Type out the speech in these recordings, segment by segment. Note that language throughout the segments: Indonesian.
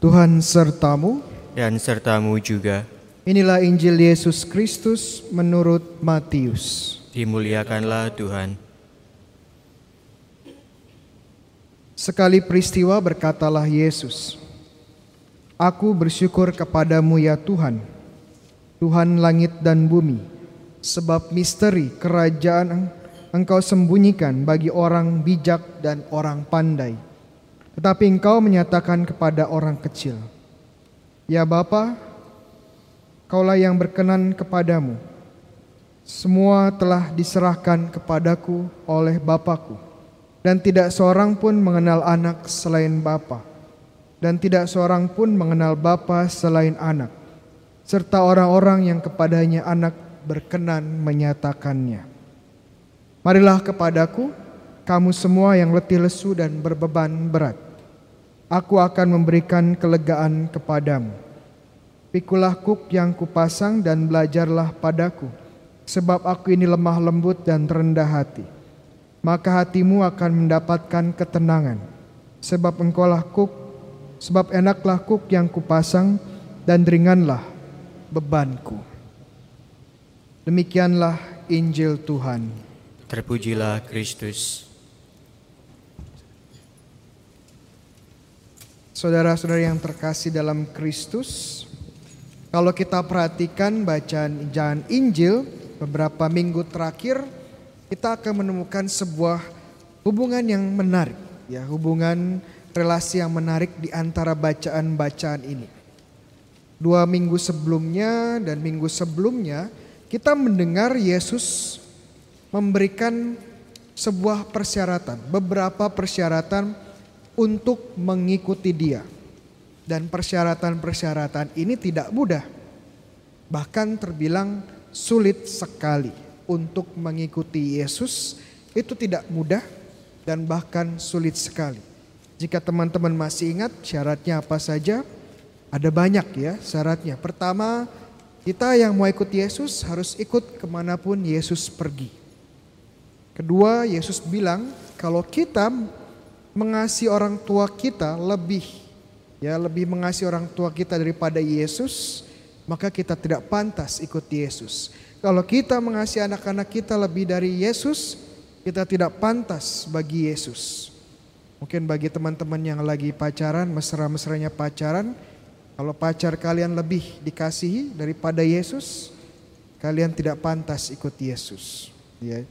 Tuhan sertamu. dan sertamu juga. Inilah Injil Yesus Kristus menurut Matius. Dimuliakanlah Tuhan. Sekali peristiwa berkatalah Yesus, Aku bersyukur kepadamu ya Tuhan, Tuhan langit dan bumi, sebab misteri kerajaan engkau sembunyikan bagi orang bijak dan orang pandai, tetapi engkau menyatakan kepada orang kecil. Ya Bapa, kaulah yang berkenan kepadamu. Semua telah diserahkan kepadaku oleh Bapakku, dan tidak seorang pun mengenal anak selain Bapa, dan tidak seorang pun mengenal Bapa selain anak, serta orang-orang yang kepadanya anak berkenan menyatakannya. Marilah kepadaku, kamu semua yang letih lesu dan berbeban berat. Aku akan memberikan kelegaan kepadamu. Pikulah kuk yang kupasang dan belajarlah padaku, sebab aku ini lemah lembut dan rendah hati. Maka hatimu akan mendapatkan ketenangan, sebab engkaulah kuk, sebab enaklah kuk yang kupasang dan ringanlah bebanku. Demikianlah Injil Tuhan. Terpujilah Kristus. Saudara-saudara yang terkasih dalam Kristus, kalau kita perhatikan bacaan bacaan Injil beberapa minggu terakhir, kita akan menemukan sebuah hubungan yang menarik, ya, hubungan relasi yang menarik di antara bacaan-bacaan ini. Dua minggu sebelumnya dan minggu sebelumnya, kita mendengar Yesus memberikan sebuah persyaratan, beberapa persyaratan untuk mengikuti Dia. Dan persyaratan-persyaratan ini tidak mudah. Bahkan terbilang sulit sekali untuk mengikuti Yesus. Itu tidak mudah dan bahkan sulit sekali. Jika teman-teman masih ingat syaratnya apa saja? Ada banyak ya syaratnya. Pertama, kita yang mau ikut Yesus harus ikut ke mana pun Yesus pergi. Kedua, Yesus bilang kalau kita mengasihi orang tua kita lebih ya lebih mengasihi orang tua kita daripada Yesus, maka kita tidak pantas ikut Yesus. Kalau kita mengasihi anak-anak kita lebih dari Yesus, kita tidak pantas bagi Yesus. Mungkin bagi teman-teman yang lagi pacaran, mesra-mesranya pacaran, kalau pacar kalian lebih dikasihi daripada Yesus, kalian tidak pantas ikut Yesus. Ya.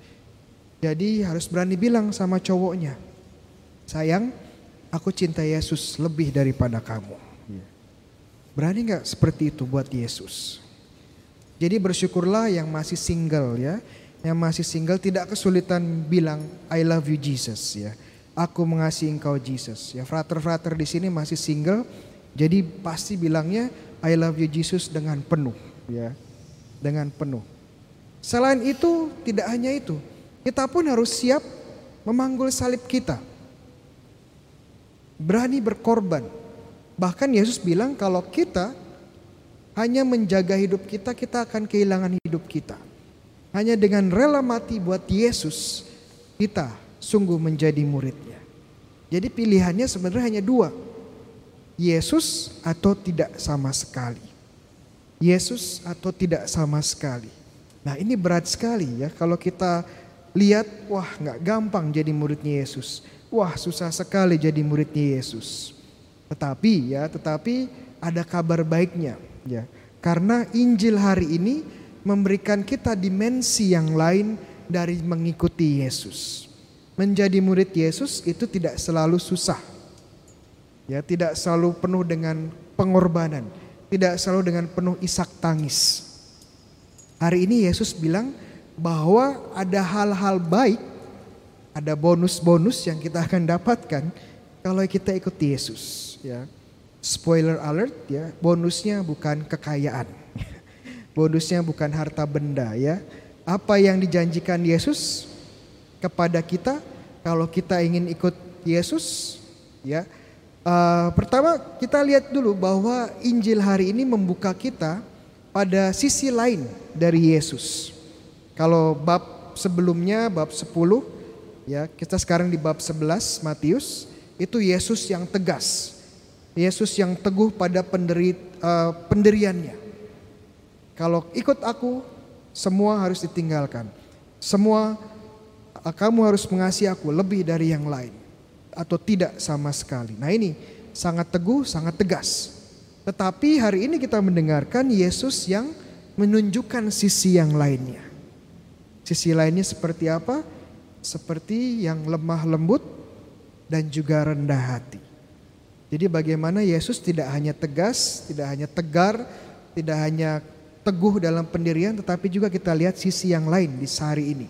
Jadi harus berani bilang sama cowoknya, sayang, aku cinta Yesus lebih daripada kamu. Berani nggak seperti itu buat Yesus? Jadi bersyukurlah yang masih single ya, yang masih single tidak kesulitan bilang I love you Jesus ya. Aku mengasihi engkau Jesus. Ya frater-frater di sini masih single, jadi pasti bilangnya I love you Jesus dengan penuh ya. Dengan penuh. Selain itu tidak hanya itu, kita pun harus siap memanggul salib kita. Berani berkorban. Bahkan Yesus bilang kalau kita hanya menjaga hidup kita, kita akan kehilangan hidup kita. Hanya dengan rela mati buat Yesus, kita sungguh menjadi muridnya. Jadi pilihannya sebenarnya hanya dua. Yesus atau tidak sama sekali. Yesus atau tidak sama sekali. Nah ini berat sekali ya kalau kita lihat wah nggak gampang jadi muridnya Yesus. Wah susah sekali jadi muridnya Yesus. Tetapi ya tetapi ada kabar baiknya ya. Karena Injil hari ini memberikan kita dimensi yang lain dari mengikuti Yesus. Menjadi murid Yesus itu tidak selalu susah. Ya, tidak selalu penuh dengan pengorbanan, tidak selalu dengan penuh isak tangis. Hari ini Yesus bilang bahwa ada hal-hal baik, ada bonus-bonus yang kita akan dapatkan kalau kita ikut Yesus, ya. Spoiler alert ya, bonusnya bukan kekayaan. Bonusnya bukan harta benda ya. Apa yang dijanjikan Yesus kepada kita kalau kita ingin ikut Yesus ya Uh, pertama kita lihat dulu bahwa Injil hari ini membuka kita pada sisi lain dari Yesus. Kalau bab sebelumnya bab 10 ya kita sekarang di bab 11 Matius itu Yesus yang tegas. Yesus yang teguh pada penderi, uh, pendiriannya. Kalau ikut aku, semua harus ditinggalkan. Semua uh, kamu harus mengasihi aku lebih dari yang lain atau tidak sama sekali. Nah, ini sangat teguh, sangat tegas. Tetapi hari ini kita mendengarkan Yesus yang menunjukkan sisi yang lainnya. Sisi lainnya seperti apa? Seperti yang lemah lembut dan juga rendah hati. Jadi bagaimana Yesus tidak hanya tegas, tidak hanya tegar, tidak hanya teguh dalam pendirian tetapi juga kita lihat sisi yang lain di sehari ini.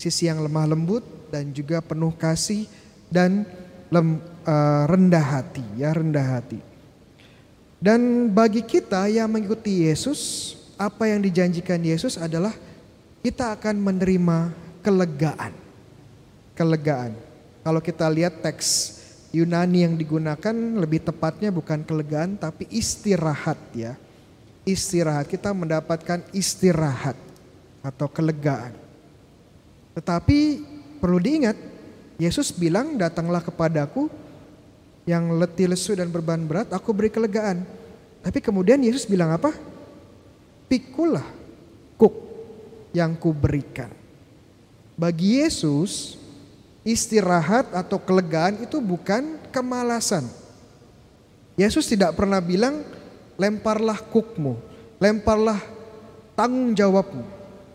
Sisi yang lemah lembut dan juga penuh kasih dan lem, uh, rendah hati, ya rendah hati. Dan bagi kita yang mengikuti Yesus, apa yang dijanjikan Yesus adalah kita akan menerima kelegaan. Kelegaan. Kalau kita lihat teks Yunani yang digunakan lebih tepatnya bukan kelegaan tapi istirahat ya. Istirahat, kita mendapatkan istirahat atau kelegaan. Tetapi perlu diingat, Yesus bilang datanglah kepadaku yang letih lesu dan beban berat, aku beri kelegaan. Tapi kemudian Yesus bilang apa? Pikulah kuk yang kuberikan. Bagi Yesus, istirahat atau kelegaan itu bukan kemalasan. Yesus tidak pernah bilang lemparlah kukmu, lemparlah tanggung jawabmu,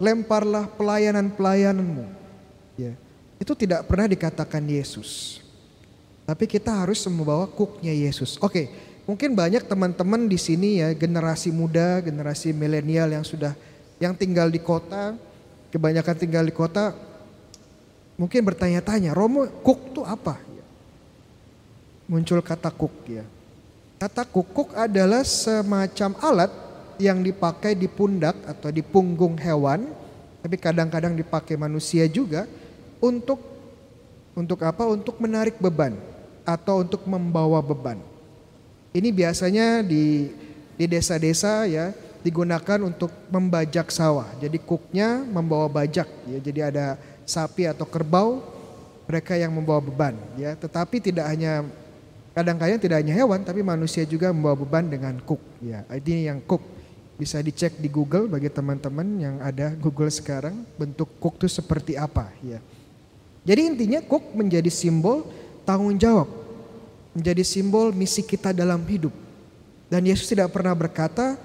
lemparlah pelayanan-pelayananmu. Ya, itu tidak pernah dikatakan Yesus. Tapi kita harus membawa kuknya Yesus. Oke, mungkin banyak teman-teman di sini ya generasi muda, generasi milenial yang sudah yang tinggal di kota, kebanyakan tinggal di kota mungkin bertanya-tanya, Romo kuk itu apa? Muncul kata kuk ya. Kata kukuk adalah semacam alat yang dipakai di pundak atau di punggung hewan, tapi kadang-kadang dipakai manusia juga untuk untuk apa? Untuk menarik beban atau untuk membawa beban. Ini biasanya di di desa-desa ya digunakan untuk membajak sawah. Jadi kuknya membawa bajak ya. Jadi ada sapi atau kerbau mereka yang membawa beban ya. Tetapi tidak hanya kadang-kadang tidak hanya hewan tapi manusia juga membawa beban dengan kuk ya. Ini yang kuk bisa dicek di Google bagi teman-teman yang ada Google sekarang bentuk kuk itu seperti apa ya. Jadi intinya kuk menjadi simbol tanggung jawab menjadi simbol misi kita dalam hidup. Dan Yesus tidak pernah berkata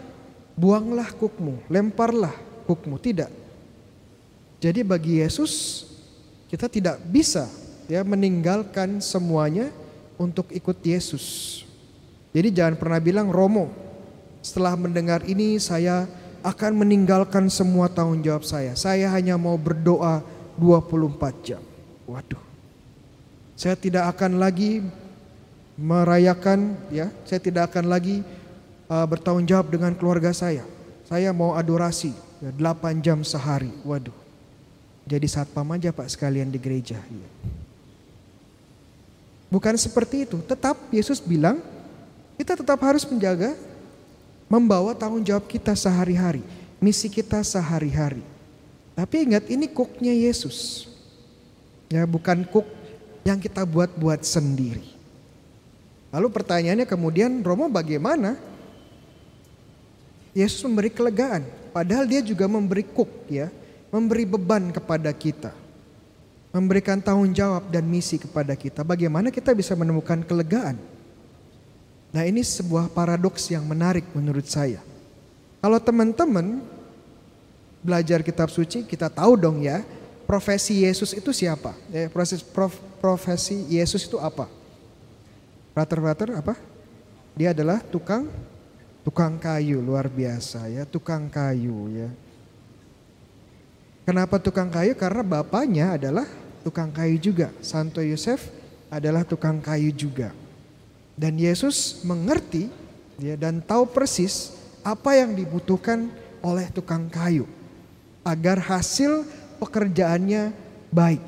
buanglah kukmu lemparlah kukmu tidak jadi bagi Yesus kita tidak bisa ya meninggalkan semuanya untuk ikut Yesus. Jadi jangan pernah bilang Romo setelah mendengar ini saya akan meninggalkan semua tanggung jawab saya. Saya hanya mau berdoa 24 jam. Waduh. Saya tidak akan lagi merayakan ya, saya tidak akan lagi uh, bertanggung jawab dengan keluarga saya. Saya mau adorasi ya, 8 jam sehari. Waduh jadi satpam aja Pak sekalian di gereja. Iya. Bukan seperti itu. Tetap Yesus bilang kita tetap harus menjaga membawa tanggung jawab kita sehari-hari. Misi kita sehari-hari. Tapi ingat ini kuknya Yesus. Ya bukan kuk yang kita buat-buat sendiri. Lalu pertanyaannya kemudian Romo bagaimana? Yesus memberi kelegaan. Padahal dia juga memberi kuk ya memberi beban kepada kita, memberikan tanggung jawab dan misi kepada kita. Bagaimana kita bisa menemukan kelegaan? Nah, ini sebuah paradoks yang menarik menurut saya. Kalau teman-teman belajar kitab suci, kita tahu dong ya, profesi Yesus itu siapa? Eh, proses prof, profesi Yesus itu apa? Brother-brother apa? Dia adalah tukang tukang kayu luar biasa ya, tukang kayu ya. Kenapa tukang kayu? Karena bapaknya adalah tukang kayu juga. Santo Yosef adalah tukang kayu juga. Dan Yesus mengerti ya, dan tahu persis apa yang dibutuhkan oleh tukang kayu agar hasil pekerjaannya baik.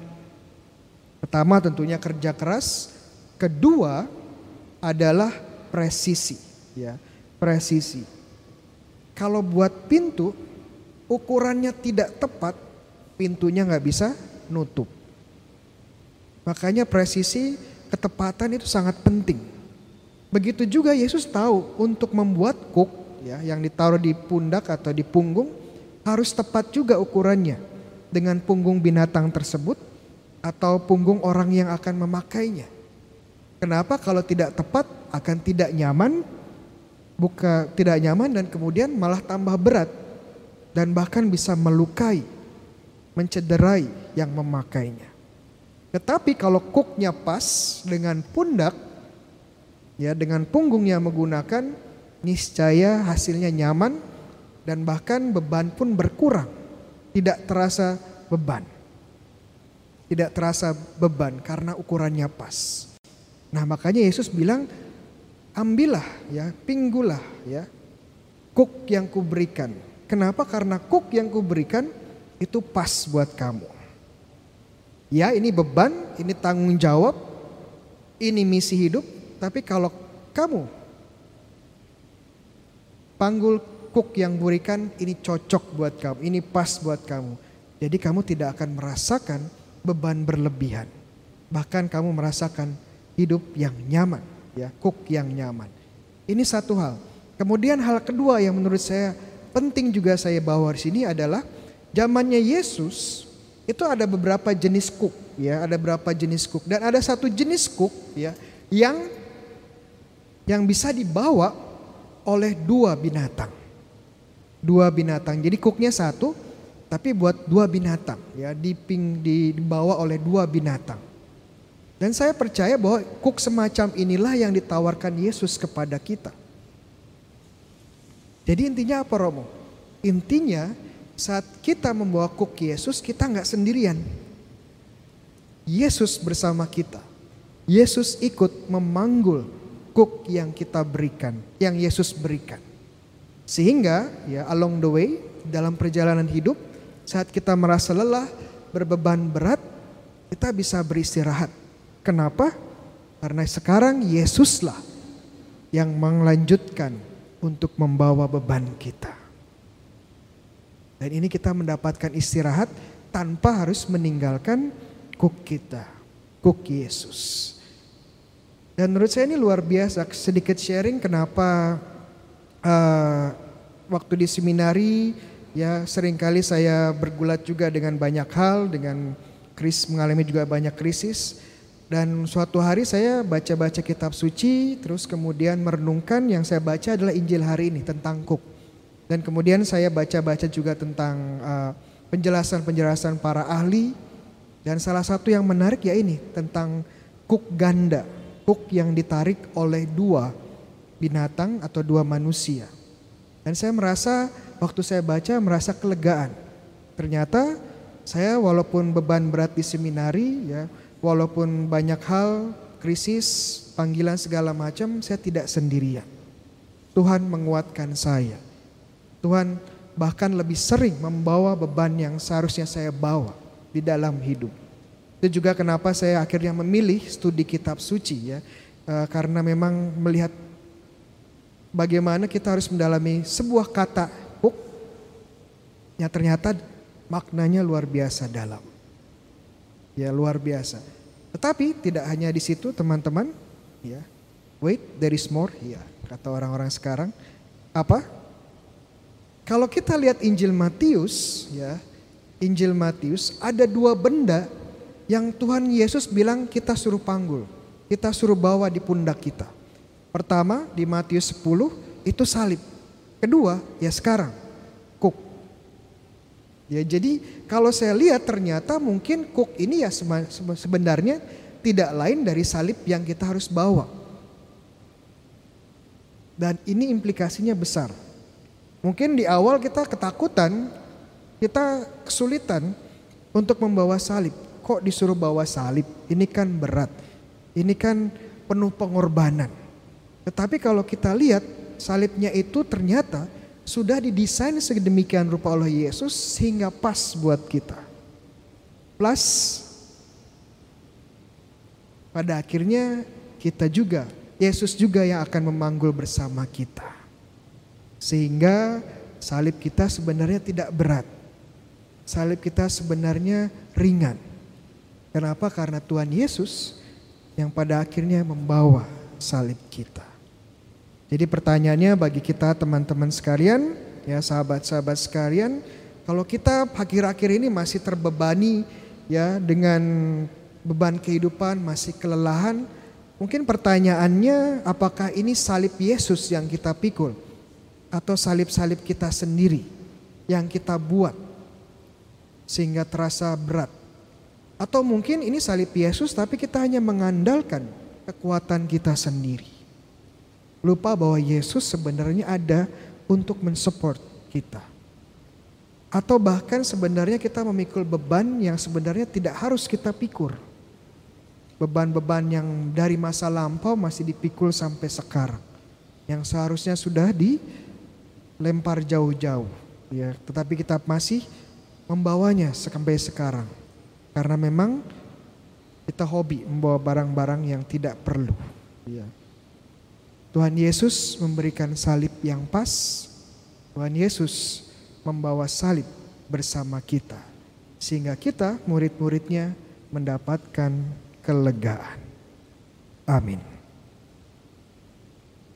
Pertama tentunya kerja keras, kedua adalah presisi, ya, presisi. Kalau buat pintu ukurannya tidak tepat, pintunya nggak bisa nutup. Makanya presisi ketepatan itu sangat penting. Begitu juga Yesus tahu untuk membuat kuk ya yang ditaruh di pundak atau di punggung harus tepat juga ukurannya dengan punggung binatang tersebut atau punggung orang yang akan memakainya. Kenapa kalau tidak tepat akan tidak nyaman, buka tidak nyaman dan kemudian malah tambah berat dan bahkan bisa melukai, mencederai yang memakainya. Tetapi kalau kuknya pas dengan pundak, ya dengan punggungnya menggunakan, niscaya hasilnya nyaman dan bahkan beban pun berkurang, tidak terasa beban, tidak terasa beban karena ukurannya pas. Nah makanya Yesus bilang ambillah ya pinggulah ya kuk yang kuberikan. Kenapa? Karena kuk yang kuberikan itu pas buat kamu. Ya ini beban, ini tanggung jawab, ini misi hidup. Tapi kalau kamu panggul kuk yang berikan ini cocok buat kamu, ini pas buat kamu. Jadi kamu tidak akan merasakan beban berlebihan. Bahkan kamu merasakan hidup yang nyaman, ya, kuk yang nyaman. Ini satu hal. Kemudian hal kedua yang menurut saya penting juga saya bawa di sini adalah zamannya Yesus itu ada beberapa jenis kuk, ya, ada beberapa jenis kuk dan ada satu jenis kuk, ya, yang yang bisa dibawa oleh dua binatang. Dua binatang. Jadi kuknya satu, tapi buat dua binatang, ya, diping dibawa oleh dua binatang. Dan saya percaya bahwa kuk semacam inilah yang ditawarkan Yesus kepada kita. Jadi intinya apa Romo? Intinya saat kita membawa kuk Yesus kita nggak sendirian. Yesus bersama kita. Yesus ikut memanggul kuk yang kita berikan, yang Yesus berikan. Sehingga ya along the way dalam perjalanan hidup saat kita merasa lelah, berbeban berat, kita bisa beristirahat Kenapa? Karena sekarang Yesuslah yang melanjutkan untuk membawa beban kita. Dan ini kita mendapatkan istirahat tanpa harus meninggalkan kuk kita, kuk Yesus. Dan menurut saya ini luar biasa, sedikit sharing kenapa uh, waktu di seminari ya sering kali saya bergulat juga dengan banyak hal, dengan kris mengalami juga banyak krisis. Dan suatu hari saya baca-baca kitab suci, terus kemudian merenungkan yang saya baca adalah Injil hari ini tentang kuk. Dan kemudian saya baca-baca juga tentang uh, penjelasan-penjelasan uh, para ahli. Dan salah satu yang menarik ya ini tentang kuk ganda, kuk yang ditarik oleh dua binatang atau dua manusia. Dan saya merasa waktu saya baca merasa kelegaan. Ternyata saya walaupun beban berat di seminari ya walaupun banyak hal, krisis, panggilan segala macam, saya tidak sendirian. Tuhan menguatkan saya. Tuhan bahkan lebih sering membawa beban yang seharusnya saya bawa di dalam hidup. Itu juga kenapa saya akhirnya memilih studi kitab suci ya. E, karena memang melihat bagaimana kita harus mendalami sebuah kata huk yang ternyata maknanya luar biasa dalam. Ya luar biasa. Tetapi tidak hanya di situ teman-teman, ya. Wait, there is more, ya. Kata orang-orang sekarang. Apa? Kalau kita lihat Injil Matius, ya. Injil Matius ada dua benda yang Tuhan Yesus bilang kita suruh panggul. Kita suruh bawa di pundak kita. Pertama di Matius 10 itu salib. Kedua ya sekarang kuk. Ya jadi kalau saya lihat ternyata mungkin kuk ini ya sebenarnya tidak lain dari salib yang kita harus bawa. Dan ini implikasinya besar. Mungkin di awal kita ketakutan, kita kesulitan untuk membawa salib. Kok disuruh bawa salib? Ini kan berat. Ini kan penuh pengorbanan. Tetapi kalau kita lihat salibnya itu ternyata sudah didesain sedemikian rupa oleh Yesus sehingga pas buat kita. Plus pada akhirnya kita juga, Yesus juga yang akan memanggul bersama kita. Sehingga salib kita sebenarnya tidak berat. Salib kita sebenarnya ringan. Kenapa? Karena Tuhan Yesus yang pada akhirnya membawa salib kita. Jadi pertanyaannya bagi kita teman-teman sekalian, ya sahabat-sahabat sekalian, kalau kita akhir-akhir ini masih terbebani ya dengan beban kehidupan, masih kelelahan, mungkin pertanyaannya apakah ini salib Yesus yang kita pikul atau salib-salib kita sendiri yang kita buat sehingga terasa berat. Atau mungkin ini salib Yesus tapi kita hanya mengandalkan kekuatan kita sendiri. Lupa bahwa Yesus sebenarnya ada untuk mensupport kita. Atau bahkan sebenarnya kita memikul beban yang sebenarnya tidak harus kita pikul. Beban-beban yang dari masa lampau masih dipikul sampai sekarang. Yang seharusnya sudah dilempar jauh-jauh. Ya, tetapi kita masih membawanya sampai sekarang. Karena memang kita hobi membawa barang-barang yang tidak perlu. Ya. Tuhan Yesus memberikan salib yang pas. Tuhan Yesus membawa salib bersama kita. Sehingga kita murid-muridnya mendapatkan kelegaan. Amin.